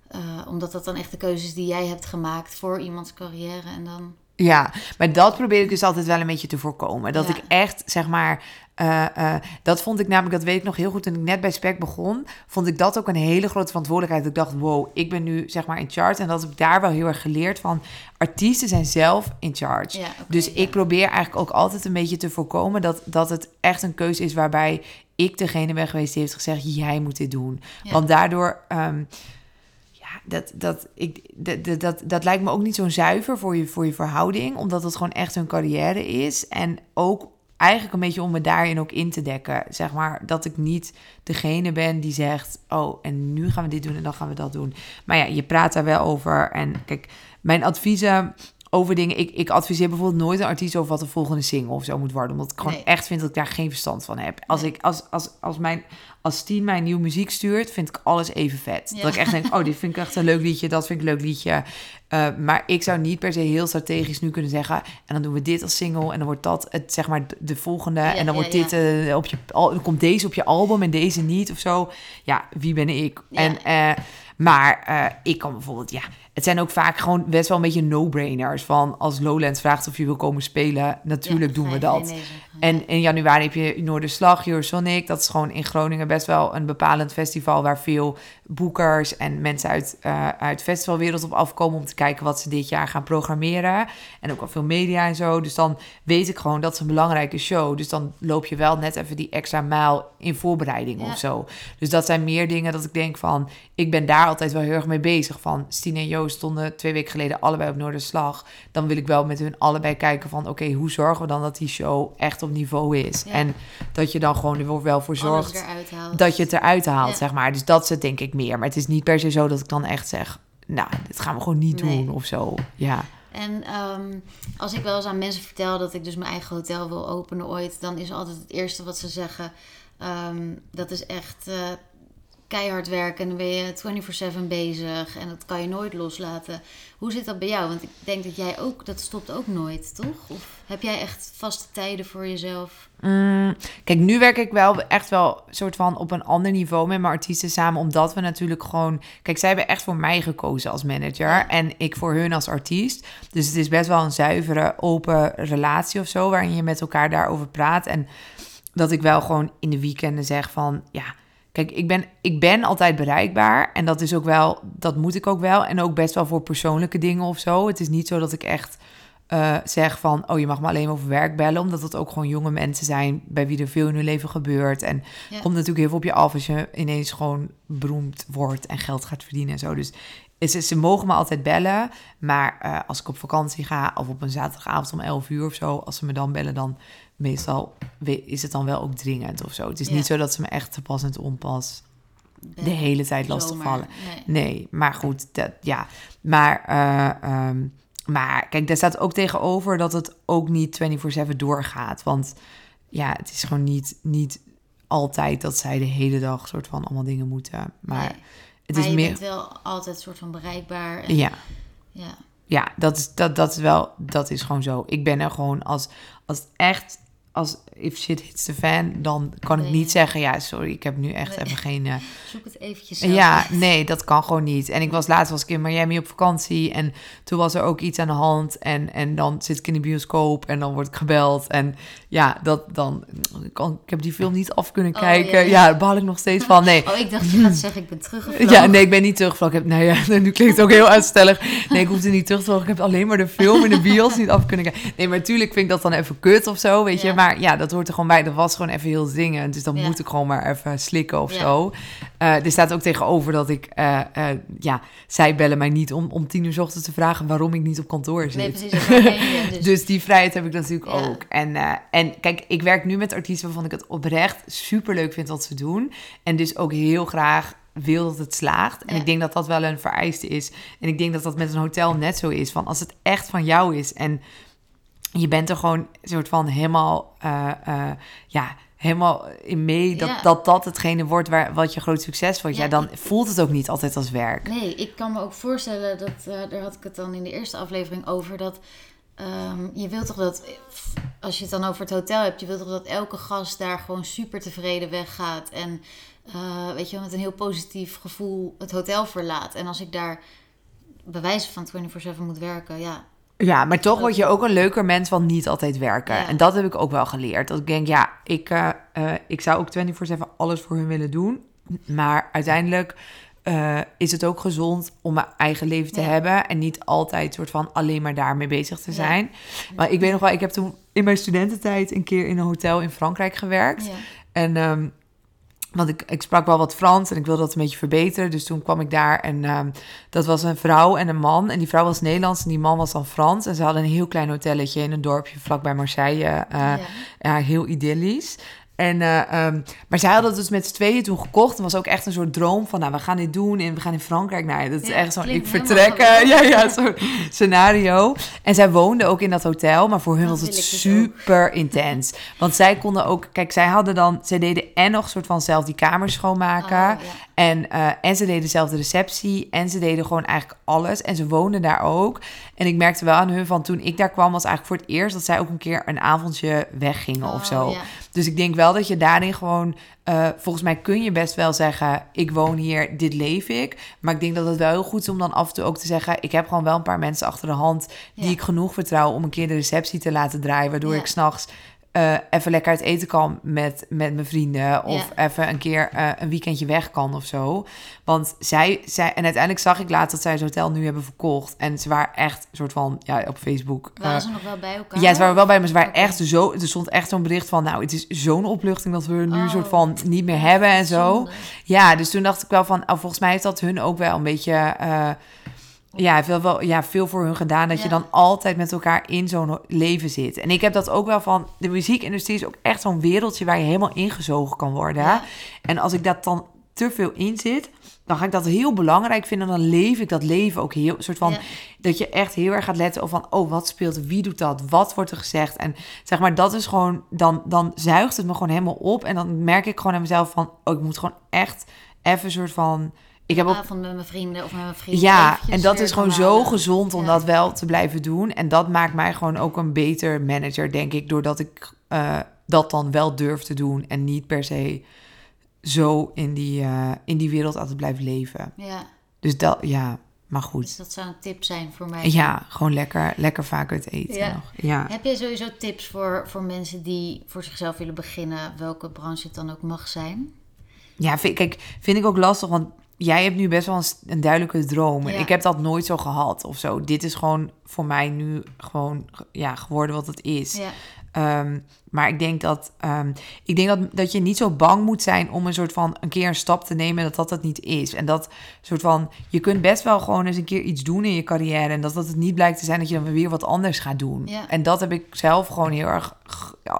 eh, omdat dat dan echt de keuzes die jij hebt gemaakt voor iemands carrière. En dan... Ja, maar dat probeer ik dus altijd wel een beetje te voorkomen. Dat Ja. ik echt, zeg maar, eh, eh, dat vond ik namelijk, dat weet ik nog heel goed, toen ik net bij Spec begon, vond ik dat ook een hele grote verantwoordelijkheid. Dat ik dacht, wow, ik ben nu, zeg maar, in charge. En dat heb ik daar wel heel erg geleerd van, artiesten zijn zelf in charge. Ja, dus ja. ik probeer eigenlijk ook altijd een beetje te voorkomen dat, dat het echt een keuze is waarbij ik degene ben geweest die heeft gezegd, jij moet dit doen. Ja. Want daardoor... ehm, dat, dat, ik, dat, dat, dat, lijkt me ook niet zo zuiver voor je, voor je verhouding, omdat het gewoon echt hun carrière is. En ook eigenlijk een beetje om me daarin ook in te dekken. Zeg maar dat ik niet degene ben die zegt: Oh, en nu gaan we dit doen en dan gaan we dat doen. Maar ja, je praat daar wel over. En kijk, mijn adviezen over dingen. Ik, ik adviseer bijvoorbeeld nooit een artiest over wat de volgende single of zo moet worden. Omdat ik gewoon Nee. echt vind dat ik daar geen verstand van heb. Als ik als, als, als mijn als Tien mij nieuwe muziek stuurt, vind ik alles even vet. Ja. Dat ik echt denk, oh, dit vind ik echt een leuk liedje, dat vind ik een leuk liedje. Uh, maar ik zou niet per se heel strategisch nu kunnen zeggen, en dan doen we dit als single, en dan wordt dat het, zeg maar, de volgende, Ja, en dan wordt ja. dit uh, op je, al, dan komt deze op je album en deze niet of zo. Ja, wie ben ik? En, uh, maar ik kan bijvoorbeeld, ja, het zijn ook vaak gewoon best wel een beetje no-brainers. Van als Lowlands vraagt of je wil komen spelen, natuurlijk Ja, doen we dat. En in januari heb je Noorderslag, Eurosonic. Dat is gewoon in Groningen best wel een bepalend festival... waar veel boekers en mensen uit, uh, uit festivalwereld op afkomen... om te kijken wat ze dit jaar gaan programmeren. En ook al veel media en zo. Dus dan weet ik gewoon, dat is een belangrijke show. Dus dan loop je wel net even die extra mijl in voorbereiding Ja. of zo. Dus dat zijn meer dingen dat ik denk van... ik ben daar altijd wel heel erg mee bezig. Van Stine en Joost stonden twee weken geleden allebei op Noorderslag. Dan wil ik wel met hun allebei kijken van... oké, hoe zorgen we dan dat die show echt op niveau is? Ja. En dat je dan gewoon er wel voor zorgt dat je het eruit haalt, Ja. zeg maar. Dus dat is het denk ik meer. Maar het is niet per se zo dat ik dan echt zeg... nou, dit gaan we gewoon niet Nee. doen of zo. Ja. En ehm, als ik wel eens aan mensen vertel dat ik dus mijn eigen hotel wil openen ooit, dan is altijd het eerste wat ze zeggen: ehm, dat is echt eh, keihard werken. En dan ben je 24/7 bezig en dat kan je nooit loslaten. Hoe zit dat bij jou? Want ik denk dat jij ook, dat stopt ook nooit, toch? Of heb jij echt vaste tijden voor jezelf? Mm, kijk, nu werk ik wel echt wel soort van op een ander niveau met mijn artiesten samen. Omdat we natuurlijk gewoon... Kijk, zij hebben echt voor mij gekozen als manager. En ik voor hun als artiest. Dus het is best wel een zuivere, open relatie of zo. Waarin je met elkaar daarover praat. En dat ik wel gewoon in de weekenden zeg van... Ja, kijk, ik ben, ik ben altijd bereikbaar. En dat is ook wel... Dat moet ik ook wel. En ook best wel voor persoonlijke dingen of zo. Het is niet zo dat ik echt... eh, zeg van, oh, je mag me alleen over werk bellen. Omdat het ook gewoon jonge mensen zijn bij wie er veel in hun leven gebeurt. En Ja. komt natuurlijk heel veel op je af als je ineens gewoon beroemd wordt en geld gaat verdienen en zo. Dus ze, ze mogen me altijd bellen. Maar eh, als ik op vakantie ga of op een zaterdagavond om 11 uur of zo, als ze me dan bellen, dan meestal is het dan wel ook dringend of zo. Het is Ja. niet zo dat ze me echt te pas en te onpas Ben de hele tijd lastig zomaar- vallen. Nee. Nee, maar goed, dat, ja. Maar, eh, ehm, maar kijk, daar staat ook tegenover dat het ook niet 24-7 doorgaat. Want ja, het is gewoon niet, niet altijd dat zij de hele dag soort van allemaal dingen moeten. Maar Nee. het maar is je meer... bent wel altijd soort van bereikbaar. En, Ja, ja. ja dat, is, dat, dat is wel, dat is gewoon zo. Ik ben er gewoon als, als het echt, als if shit hits the fan, dan kan ik niet zeggen, ja, sorry, ik heb nu echt Nee. even geen... eh, Zoek het eventjes zelf Ja, nee, dat kan gewoon niet. En ik was laatst was ik in Miami op vakantie en toen was er ook iets aan de hand en, en dan zit ik in de bioscoop en dan word ik gebeld en ja, dat dan kan, ik heb die film niet af kunnen Oh, kijken. ja, ja, daar baal ik nog steeds van. Nee. Oh, ik dacht je gaat zeggen ik ben teruggevlogen. Ja, nee, ik ben niet teruggevlogen. Ik heb, nou ja, nu klinkt het ook heel uitstellig. Nee, ik hoefde niet terug te vlogen. Ik heb alleen maar de film in de bios niet af kunnen kijken. Nee, maar natuurlijk vind ik dat dan even kut of zo, weet je. Ja. Maar ja, dat hoort er gewoon bij. Dat was gewoon even heel zingen. Dus dan Ja. moet ik gewoon maar even slikken of Ja. zo. Eh, er staat ook tegenover dat ik, eh, eh, ja, zij bellen mij niet om, om tien uur 's ochtends te vragen waarom ik niet op kantoor zit. Nee, precies. dus. Dus die vrijheid heb ik natuurlijk Ja. ook. En, en kijk, ik werk nu met artiesten waarvan ik het oprecht super leuk vind wat ze doen. En dus ook heel graag wil dat het slaagt. En Ja. ik denk dat dat wel een vereiste is. En ik denk dat dat met een hotel net zo is. Van als het echt van jou is en je bent er gewoon een soort van helemaal, eh, eh, ja, helemaal in mee dat, Ja. dat dat hetgene wordt waar, wat je groot succes wordt. Ja, Ja, dan ik- voelt het ook niet altijd als werk. Nee, ik kan me ook voorstellen dat, eh, daar had ik het dan in de eerste aflevering over, dat ehm, je wilt toch dat, als je het dan over het hotel hebt, je wilt toch dat elke gast daar gewoon super tevreden weggaat en weet je, met een heel positief gevoel het hotel verlaat. En als ik daar bewijzen van 24-7 moet werken, ja, Ja, maar toch word je ook een leuker mens van niet altijd werken. Ja. En dat heb ik ook wel geleerd. Dat ik denk, ja, ik, eh, eh, ik zou ook 24-7 alles voor hun willen doen. Maar uiteindelijk eh, is het ook gezond om mijn eigen leven te Ja. hebben. En niet altijd soort van alleen maar daarmee bezig te Ja. zijn. Maar ik weet nog wel, ik heb toen in mijn studententijd een keer in een hotel in Frankrijk gewerkt. En ehm, want ik, ik sprak wel wat Frans en ik wilde dat een beetje verbeteren. Dus toen kwam ik daar en ehm, dat was een vrouw en een man. En die vrouw was Nederlands en die man was dan Frans. En ze hadden een heel klein hotelletje in een dorpje vlakbij Marseille. eh, ja. ja, heel idyllisch. En, eh, ehm, maar zij hadden het dus met z'n tweeën toen gekocht. Het was ook echt een soort droom van, nou, we gaan dit doen en we gaan in Frankrijk. Nou, dat is Ja, echt zo'n, ik vertrek, eh, ja, ja, zo'n scenario. En zij woonden ook in dat hotel, maar voor hun Dat was het dus super intens. Want zij konden ook, kijk, zij hadden dan, zij deden en nog soort van zelf die kamers schoonmaken. Oh, ja. En, eh, en ze deden zelf de receptie. En ze deden gewoon eigenlijk alles. En ze woonden daar ook. En ik merkte wel aan hun van toen ik daar kwam... was eigenlijk voor het eerst dat zij ook een keer een avondje weggingen of Oh, zo. ja. Dus ik denk wel dat je daarin gewoon... eh, volgens mij kun je best wel zeggen... ik woon hier, dit leef ik. Maar ik denk dat het wel heel goed is om dan af en toe ook te zeggen... ik heb gewoon wel een paar mensen achter de hand... die Ja. ik genoeg vertrouw om een keer de receptie te laten draaien... waardoor Ja. ik s'nachts... eh even lekker uit eten kan met, met mijn vrienden. Of Ja. even een keer eh, een weekendje weg kan of zo. Want zij, zij... En uiteindelijk zag ik laatst dat zij het hotel nu hebben verkocht. En ze waren echt een soort van... Ja, op Facebook... Waren eh, ze nog wel bij elkaar? ja, ze waren wel bij me. Ze waren echt zo... Er stond echt zo'n bericht van... Nou, het is zo'n opluchting dat we nu een Oh. soort van niet meer hebben en zo. Zonde. Ja, dus toen dacht ik wel van... Oh, volgens mij heeft dat hun ook wel een beetje... ja, heeft wel, wel ja, veel voor hun gedaan. Dat je dan altijd met elkaar in zo'n leven zit. En ik heb dat ook wel van... De muziekindustrie is ook echt zo'n wereldje... waar je helemaal ingezogen kan worden. Ja. En als ik dat dan te veel in zit... dan ga ik dat heel belangrijk vinden. En dan leef ik dat leven ook heel... soort van Ja. dat je echt heel erg gaat letten op van... oh, wat speelt? Wie doet dat? Wat wordt er gezegd? En zeg maar, dat is gewoon... dan, dan zuigt het me gewoon helemaal op. En dan merk ik gewoon aan mezelf van... oh, ik moet gewoon echt even een soort van... Ik heb ook avond met mijn vrienden of met mijn vrienden. ja, en dat is gewoon zo gezond om Ja. dat wel te blijven doen. En dat maakt mij gewoon ook een beter manager, denk ik. Doordat ik eh, dat dan wel durf te doen. En niet per se zo in die, eh, in die wereld altijd blijf leven. Ja, Dus dat, ja, maar dus goed. dat zou een tip zijn voor mij. Ja, gewoon lekker, lekker vaak uit eten Ja. nog. Ja. Heb jij sowieso tips voor, voor mensen die voor zichzelf willen beginnen, welke branche het dan ook mag zijn? Ja, vind, kijk, vind ik ook lastig, want jij hebt nu best wel een, duidelijke droom. En Ja. ik heb dat nooit zo gehad of zo. Dit is gewoon voor mij nu gewoon ja, geworden wat het is. Ja, Ehm, maar ik denk dat, ehm, ik denk dat, dat je niet zo bang moet zijn om een soort van een keer een stap te nemen dat dat het niet is. En dat soort van, je kunt best wel gewoon eens een keer iets doen in je carrière. En dat dat het niet blijkt te zijn dat je dan weer wat anders gaat doen. Ja. En dat heb ik zelf gewoon heel erg,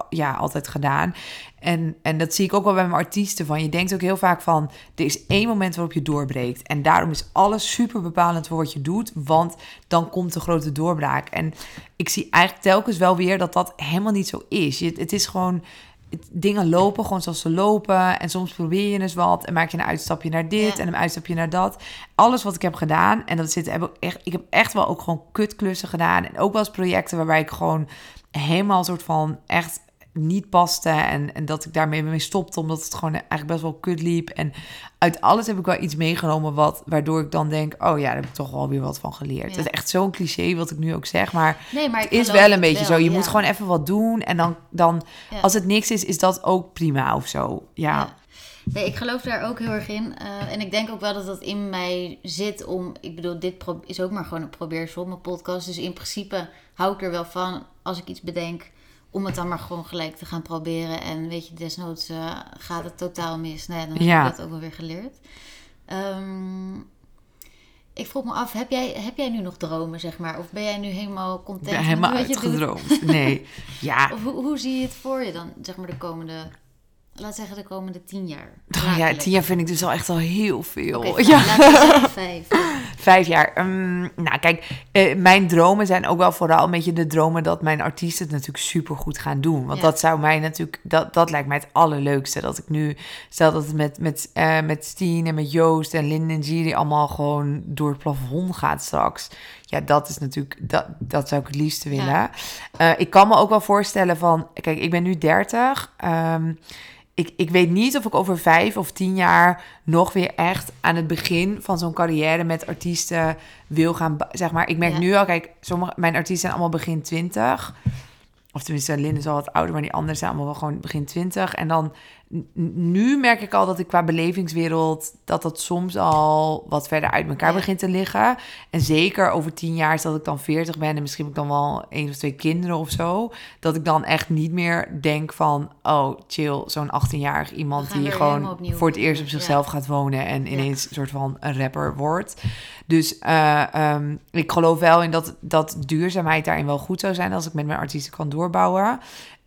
ja, altijd gedaan. En, en dat zie ik ook wel bij mijn artiesten. Van, je denkt ook heel vaak van, er is één moment waarop je doorbreekt. En daarom is alles super bepalend voor wat je doet. Want dan komt de grote doorbraak. En ik zie eigenlijk telkens wel weer dat dat helemaal niet zo is. Je, het is gewoon, het- dingen lopen gewoon zoals ze lopen. En soms probeer je eens wat en maak je een uitstapje naar dit Ja. en een uitstapje naar dat. Alles wat ik heb gedaan, en dat zit, heb ik, echt, ik heb echt wel ook gewoon kutklussen gedaan. En ook wel eens projecten waarbij ik gewoon helemaal soort van echt niet paste. En, en dat ik daarmee mee stopte, omdat het gewoon eigenlijk best wel kut liep. En uit alles heb ik wel iets meegenomen wat, waardoor ik dan denk... oh ja, daar heb ik toch wel weer wat van geleerd. Ja. Het is echt zo'n cliché wat ik nu ook zeg, maar... nee, maar Het is wel een beetje zo. Je ja. moet gewoon even wat doen. En dan, dan Ja. als het niks is, is dat ook prima of zo. Ja. Nee, ik geloof daar ook heel erg in. Eh, en ik denk ook wel dat dat in mij zit om... Ik bedoel, dit is ook maar gewoon een probeersel, mijn podcast. Dus in principe hou ik er wel van als ik iets bedenk... om het dan maar gewoon gelijk te gaan proberen. En weet je, desnoods eh, gaat het totaal mis. Nee, dan heb Ja. ik dat ook wel weer geleerd. Ehm, ik vroeg me af, heb jij, heb jij nu nog dromen, zeg maar? Of ben jij nu helemaal content ben met helemaal wat je doet? Nee. Ja, Of hoe, hoe zie je het voor je dan, zeg maar, de komende laat zeggen de komende tien jaar. Oh, ja, tien jaar vind ik dus al echt al heel veel. Ja. laten vijf. Vijf jaar. Ehm, nou, kijk, eh, mijn dromen zijn ook wel vooral een beetje de dromen dat mijn artiesten het natuurlijk super goed gaan doen. Want Ja. dat zou mij natuurlijk, dat, dat lijkt mij het allerleukste. Dat ik nu, stel dat het met, met, eh, met Steen en met Joost en Lin en Giri allemaal gewoon door het plafond gaat straks. Ja, dat is natuurlijk, dat, dat zou ik het liefste willen. Ja. Eh, ik kan me ook wel voorstellen van, kijk, ik ben nu 30. Ehm, ik, ik weet niet of ik over vijf of tien jaar nog weer echt aan het begin van zo'n carrière met artiesten wil gaan. Zeg maar, ik merk Ja. nu al, kijk, sommige mijn artiesten zijn allemaal begin twintig. Of tenminste, Lin is al wat ouder, maar die anderen zijn allemaal wel gewoon begin twintig. En dan nu merk ik al dat ik qua belevingswereld dat dat soms al wat verder uit elkaar begint te liggen. En zeker over tien jaar, is dat ik dan veertig ben en misschien heb ik dan wel één of twee kinderen of zo. Dat ik dan echt niet meer denk van, oh chill, zo'n 18-jarig iemand die gewoon voor het eerst op zichzelf gaat wonen en Ja. ineens een soort van een rapper wordt. Dus eh, ehm, ik geloof wel in dat, dat duurzaamheid daarin wel goed zou zijn als ik met mijn artiesten kan doorbouwen.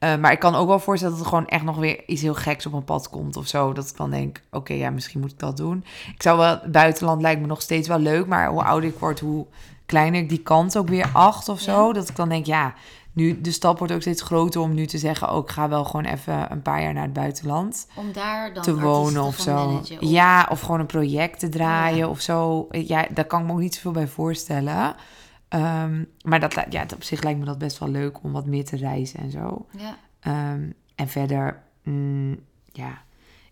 Eh, maar ik kan ook wel voorstellen dat er gewoon echt nog weer iets heel geks op mijn pad komt of zo. Dat ik dan denk, oké, ja, misschien moet ik dat doen. Ik zou wel, buitenland lijkt me nog steeds wel leuk, maar hoe ouder ik word, hoe kleiner ik die kant ook weer acht of zo. Ja. Dat ik dan denk, ja, nu de stap wordt ook steeds groter om nu te zeggen, ook ik ga wel gewoon even een paar jaar naar het buitenland Om daar dan te wonen of zo. managen, of- Ja, of gewoon een project te draaien Ja. of zo. Ja, daar kan ik me ook niet zoveel bij voorstellen. Ehm, maar dat, ja, op zich lijkt me dat best wel leuk om wat meer te reizen en zo. Ja. Ehm, en verder, mm, ja.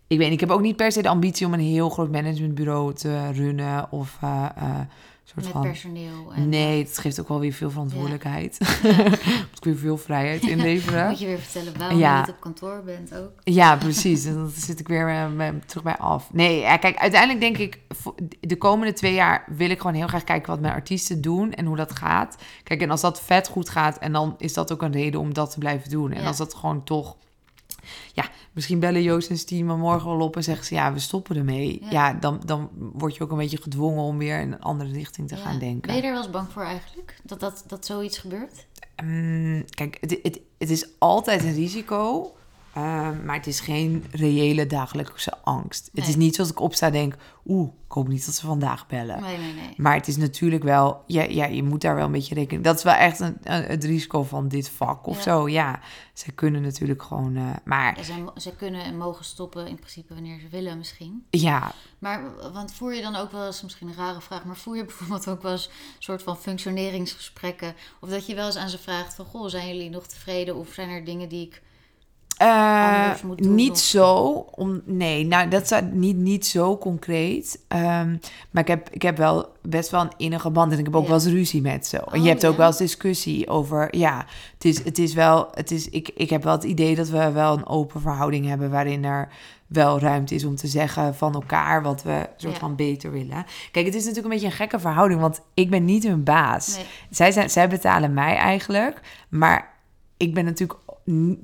Ik weet, ik heb ook niet per se de ambitie om een heel groot managementbureau te runnen of eh, eh, soort Met van. personeel. En, Nee, het geeft ook wel weer veel verantwoordelijkheid. Moet ik weer veel vrijheid inleveren. Moet je weer vertellen waarom Ja. je niet op kantoor bent ook. Ja, precies. En dan zit ik weer eh, bij- terug bij af. Nee, ja, kijk, uiteindelijk denk ik... de komende twee jaar wil ik gewoon heel graag kijken... wat mijn artiesten doen en hoe dat gaat. Kijk, en als dat vet goed gaat... en dan is dat ook een reden om dat te blijven doen. En Ja. als dat gewoon toch... Ja, misschien bellen Joost en Stien me morgen wel op... en zeggen ze, ja, we stoppen ermee. Ja. Ja, dan, dan word je ook een beetje gedwongen... om weer in een andere richting te Ja. gaan denken. Ben je daar wel eens bang voor eigenlijk? Dat, dat, dat zoiets gebeurt? Mm, kijk, het, het, het is altijd een risico, eh, maar het is geen reële dagelijkse angst. Het is niet zoals ik opsta en denk, oeh, ik hoop niet dat ze vandaag bellen. Nee, nee, nee. Maar het is natuurlijk wel, ja, ja, je moet daar wel een beetje rekening. Dat is wel echt een, een- het risico van dit vak of Ja. zo. Ja, ze kunnen natuurlijk gewoon, eh, maar Ja, ze, ze kunnen en mogen stoppen in principe wanneer ze willen misschien. ja, Maar, want voer je dan ook wel eens, misschien een rare vraag, maar voer je bijvoorbeeld ook wel eens een soort van functioneringsgesprekken? Of dat je wel eens aan ze vraagt van, goh, zijn jullie nog tevreden? Of zijn er dingen die ik... Eh, niet zo. Om, nee, nou, dat is niet, niet zo concreet. Ehm, maar ik heb, ik heb wel best wel een innige band. En ik heb ook Ja. wel eens ruzie met ze. en Oh, je hebt ook wel eens discussie over... Ja, het is, het is wel... Het is, ik, ik heb wel het idee dat we wel een open verhouding hebben... waarin er wel ruimte is om te zeggen van elkaar... wat we soort Ja. van beter willen. Kijk, het is natuurlijk een beetje een gekke verhouding... want ik ben niet hun baas. Nee. Zij, zijn, zij betalen mij eigenlijk, maar ik ben natuurlijk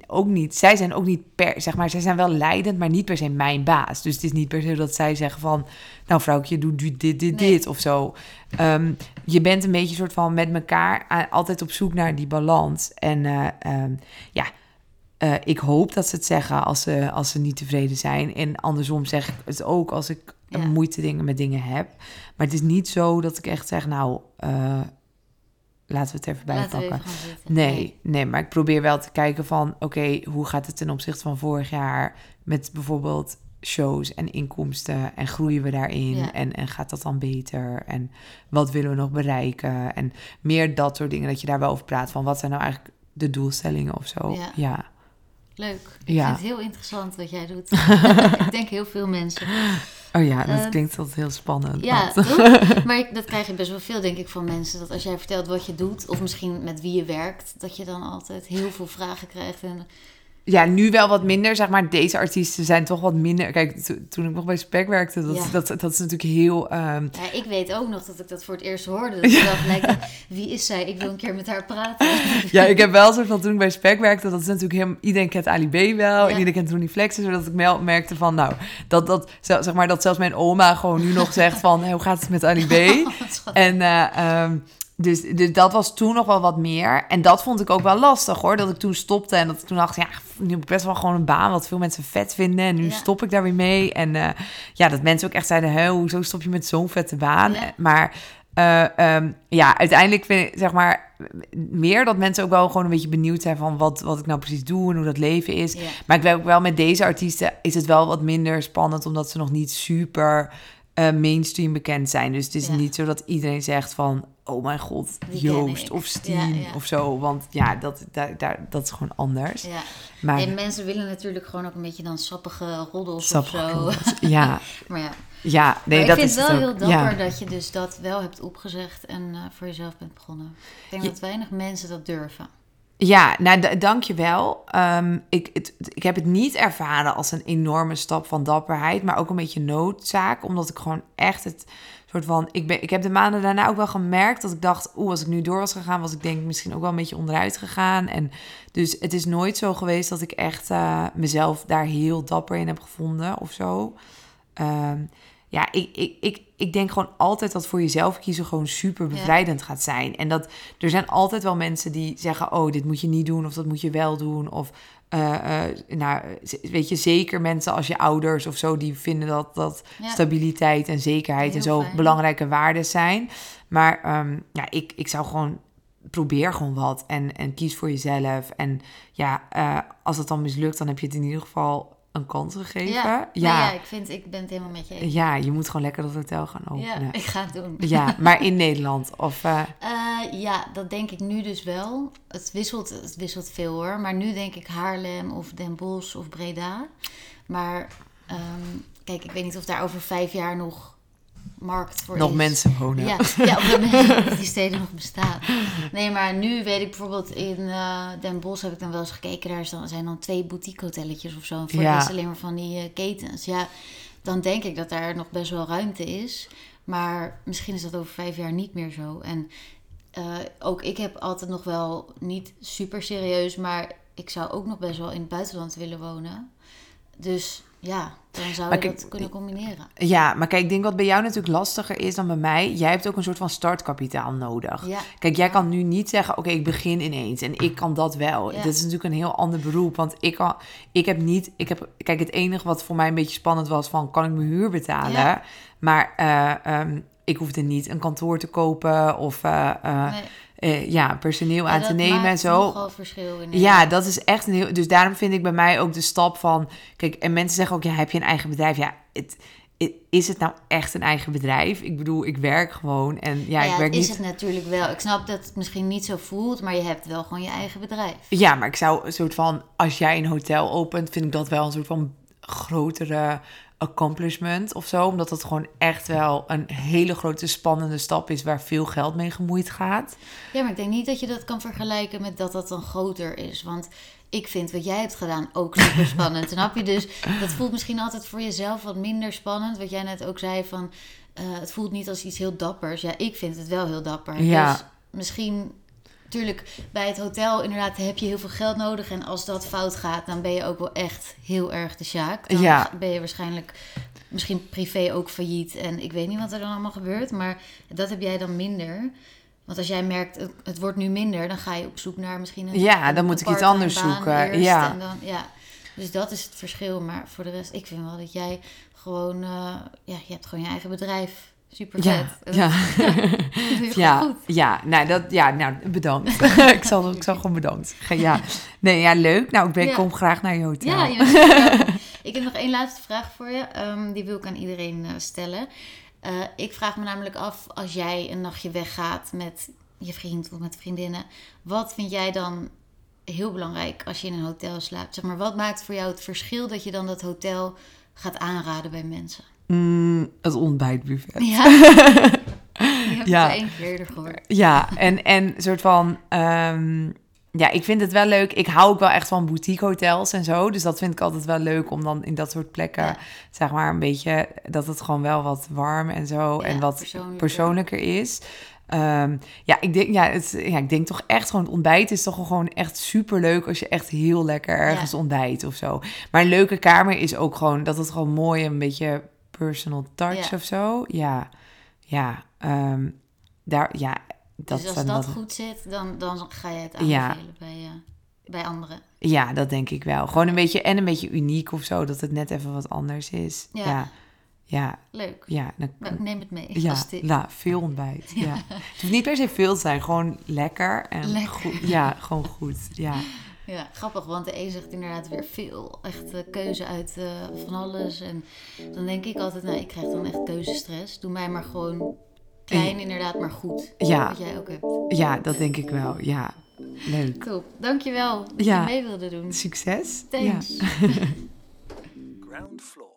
ook niet. Zij zijn ook niet per, zeg maar, zij zijn wel leidend, maar niet per se mijn baas. Dus het is niet per se dat zij zeggen van, nou vrouwtje, doe dit, dit, dit, Nee. dit of zo. Ehm, je bent een beetje soort van met elkaar altijd op zoek naar die balans. En eh, ehm, ja. eh, ik hoop dat ze het zeggen als ze, als ze niet tevreden zijn. En andersom zeg ik het ook als ik Ja. moeite dingen met dingen heb. Maar het is niet zo dat ik echt zeg, nou, eh, laten we het even bijpakken. zitten. Nee, nee, maar ik probeer wel te kijken van... oké, hoe gaat het ten opzichte van vorig jaar... met bijvoorbeeld shows en inkomsten... en groeien we daarin Ja. en, en gaat dat dan beter? En wat willen we nog bereiken? En meer dat soort dingen, dat je daar wel over praat... van wat zijn nou eigenlijk de doelstellingen of zo? Ja. ja. Leuk. Ik Ja. vind het heel interessant wat jij doet. ik denk heel veel mensen. Oh ja, dat Eh, klinkt altijd heel spannend. Ja, maar ik- dat krijg je best wel veel, denk ik, van mensen. Dat als jij vertelt wat je doet, of misschien met wie je werkt, dat je dan altijd heel veel vragen krijgt. En Ja, nu wel wat minder, zeg maar. Deze artiesten zijn toch wat minder... Kijk, to- toen ik nog bij Spec werkte, dat, Ja. dat, dat is natuurlijk heel... ehm, ja, ik weet ook nog dat ik dat voor het eerst hoorde. Dat ik dacht, lijkt, wie is zij? Ik wil een keer met haar praten. Ja, ik heb wel soort van toen ik bij Spec werkte, dat is natuurlijk helemaal iedereen kent Ali B wel Ja. en iedereen kent Ronnie Flex, zodat ik wel merkte van nou dat dat zeg maar dat zelfs mijn oma gewoon nu nog zegt van hey, hoe gaat het met Ali B? Schattig. en eh, ehm, dus, dus dat was toen nog wel wat meer. En dat vond ik ook wel lastig hoor. Dat ik toen stopte en dat ik toen dacht, ja, nu heb ik best wel gewoon een baan wat veel mensen vet vinden. En nu Ja. stop ik daar weer mee. En eh, ja, dat mensen ook echt zeiden, hè, hoezo stop je met zo'n vette baan? Ja. Maar eh, ehm, ja, uiteindelijk vind ik, zeg maar, meer dat mensen ook wel gewoon een beetje benieuwd zijn van wat, wat ik nou precies doe en hoe dat leven is. Ja. Maar ik weet ook wel met deze artiesten is het wel wat minder spannend, omdat ze nog niet super eh, mainstream bekend zijn. Dus het is Ja. niet zo dat iedereen zegt van, oh mijn god, Die Joost of Ja, ja. of zo. Want ja, dat, daar, daar, dat is gewoon anders. Ja. Maar En mensen willen natuurlijk gewoon ook een beetje dan sappige roddels of zo. Ja, maar ja, ja, nee, maar dat ik vind is het wel heel dapper dat je dus dat wel hebt opgezegd en eh, voor jezelf bent begonnen. Ik denk dat weinig mensen dat durven. Ja, nou, d- dank je wel. Ehm, ik, ik heb het niet ervaren als een enorme stap van dapperheid, maar ook een beetje noodzaak, omdat ik gewoon echt het soort van... Ik, ben, ik heb de maanden daarna ook wel gemerkt dat ik dacht, oeh, als ik nu door was gegaan, was ik denk misschien ook wel een beetje onderuit gegaan. En dus het is nooit zo geweest dat ik echt eh, mezelf daar heel dapper in heb gevonden of zo. Ehm, ja, ik, ik, ik, ik denk gewoon altijd dat voor jezelf kiezen gewoon super bevrijdend gaat zijn. En dat er zijn altijd wel mensen die zeggen: Oh, dit moet je niet doen, of dat moet je wel doen. Of eh, eh, nou, weet je, zeker mensen als je ouders of zo, die vinden dat, dat Ja. stabiliteit en zekerheid en zo fijn. belangrijke waarden zijn. Maar ehm, ja, ik, ik zou gewoon probeer gewoon wat en, en kies voor jezelf. En ja, eh, als het dan mislukt, dan heb je het in ieder geval een kans gegeven. Ja, ja. Ja, ik, vind, ik ben het helemaal met je eens. Ja, je moet gewoon lekker dat hotel gaan Ja, openen. ik ga het doen. Ja, maar in Nederland. Of, eh, Eh, ja, dat denk ik nu dus wel. Het wisselt, het wisselt veel hoor. Maar nu denk ik Haarlem of Den Bosch of Breda. Maar ehm, kijk, ik weet niet of daar over vijf jaar nog markt voor nog is. mensen wonen. Ja, ja dat die steden nog bestaan. Nee, maar nu weet ik bijvoorbeeld in eh, Den Bosch heb ik dan wel eens gekeken. Daar is zijn dan twee boutique hotelletjes of zo. En voor Ja. rest alleen maar van die eh, ketens. Ja, dan denk ik dat daar nog best wel ruimte is. Maar misschien is dat over vijf jaar niet meer zo. En eh, ook ik heb altijd nog wel niet super serieus, maar ik zou ook nog best wel in het buitenland willen wonen. Dus ja, dan zou Maar je kijk, dat kunnen combineren. Ja, maar kijk, ik denk wat bij jou natuurlijk lastiger is dan bij mij. Jij hebt ook een soort van startkapitaal nodig. Ja, Kijk, jij kan nu niet zeggen, oké, ik begin ineens en ik kan dat wel. Ja. Dit is natuurlijk een heel ander beroep, want ik, kan, ik heb niet, ik heb, kijk, het enige wat voor mij een beetje spannend was van, kan ik mijn huur betalen? Ja. Maar eh, ehm, ik hoefde niet een kantoor te kopen of eh, eh, nee. Eh, ja, personeel aan te nemen en zo. nogal verschil in. Ja, dat is echt een heel. Dus daarom vind ik bij mij ook de stap van. Kijk, en mensen zeggen ook: ja, heb je een eigen bedrijf? Ja, het, is het nou echt een eigen bedrijf? Ik bedoel, ik werk gewoon en ja, Ja, ik werk is niet. het natuurlijk wel. Ik snap dat het misschien niet zo voelt, maar je hebt wel gewoon je eigen bedrijf. Ja, maar ik zou een soort van. Als jij een hotel opent, vind ik dat wel een soort van grotere accomplishment of zo. Omdat het gewoon echt wel een hele grote spannende stap is waar veel geld mee gemoeid gaat. Ja, maar ik denk niet dat je dat kan vergelijken met dat dat dan groter is. Want ik vind wat jij hebt gedaan ook super spannend. Snap je? Dus dat voelt misschien altijd voor jezelf wat minder spannend. Wat jij net ook zei van, eh, het voelt niet als iets heel dappers. Ja, ik vind het wel heel dapper. Ja. Dus misschien, natuurlijk, bij het hotel inderdaad heb je heel veel geld nodig. En als dat fout gaat, dan ben je ook wel echt heel erg de sjaak. Dan Ja. ben je waarschijnlijk misschien privé ook failliet. En ik weet niet wat er dan allemaal gebeurt. Maar dat heb jij dan minder. Want als jij merkt, het, wordt nu minder, dan ga je op zoek naar misschien een Ja, dan een moet ik iets anders zoeken. eerst Ja. En dan, ja. Dus dat is het verschil. Maar voor de rest, ik vind wel dat jij gewoon, eh, ja, je hebt gewoon je eigen bedrijf. Super vet. Ja, ja. Ja, goed. ja, nou, dat, ja, nou bedankt. ik, zal, ik zal gewoon bedankt. Ja, nee, ja, leuk. Nou, ik ben, Ja. kom graag naar je hotel. Ja, je ik heb nog één laatste vraag voor je. Ehm, die wil ik aan iedereen eh, stellen. Eh, ik vraag me namelijk af, als jij een nachtje weggaat met je vriend of met vriendinnen, wat vind jij dan heel belangrijk als je in een hotel slaapt? Zeg maar, wat maakt voor jou het verschil dat je dan dat hotel gaat aanraden bij mensen? Mm, het ontbijtbuffet. Ja, je hebt Ja. het één keer eerder gehoord. Ja, en, en soort van... ehm, ja, ik vind het wel leuk. Ik hou ook wel echt van boutique hotels en zo. Dus dat vind ik altijd wel leuk om dan in dat soort plekken... Ja. zeg maar een beetje... dat het gewoon wel wat warm en zo... en wat persoonlijker. persoonlijker is. Ehm, ja, ik denk, ja, het, ja, ik denk toch echt gewoon... het ontbijt is toch gewoon echt super leuk... als je echt heel lekker ergens ontbijt of zo. Maar een leuke kamer is ook gewoon... dat het gewoon mooi een beetje personal touch Ja. of zo. Ja, ja, ehm, daar, ja, dat dus als dat goed zit, dan, dan ga je het aanbevelen bij, eh, bij anderen. Ja, dat denk ik wel. Gewoon een beetje en een beetje uniek of zo, dat het net even wat anders is. Ja. Ja, Leuk. ja. dan- ik neem het mee ja, als nou, veel ontbijt. Ja. Het hoeft niet per se veel te zijn, gewoon lekker en Lekker. goed. Ja, gewoon goed. Ja, Ja, grappig, want de een zegt inderdaad weer veel. Echt eh, keuze uit eh, van alles. En dan denk ik altijd, nou, ik krijg dan echt keuzestress. Doe mij maar gewoon klein, inderdaad, maar goed. Ja. Wat jij ook hebt. ja, dat denk ik wel. Ja, leuk. Top. Dankjewel dat Ja. je mee wilde doen. Succes. Thanks. Ja. Ground floor.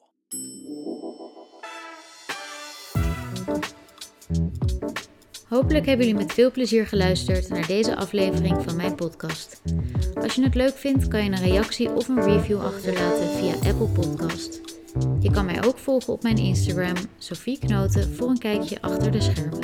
Hopelijk hebben jullie met veel plezier geluisterd naar deze aflevering van mijn podcast. Als je het leuk vindt, kan je een reactie of een review achterlaten via Apple Podcast. Je kan mij ook volgen op mijn Instagram, Sophie Knoten, voor een kijkje achter de schermen.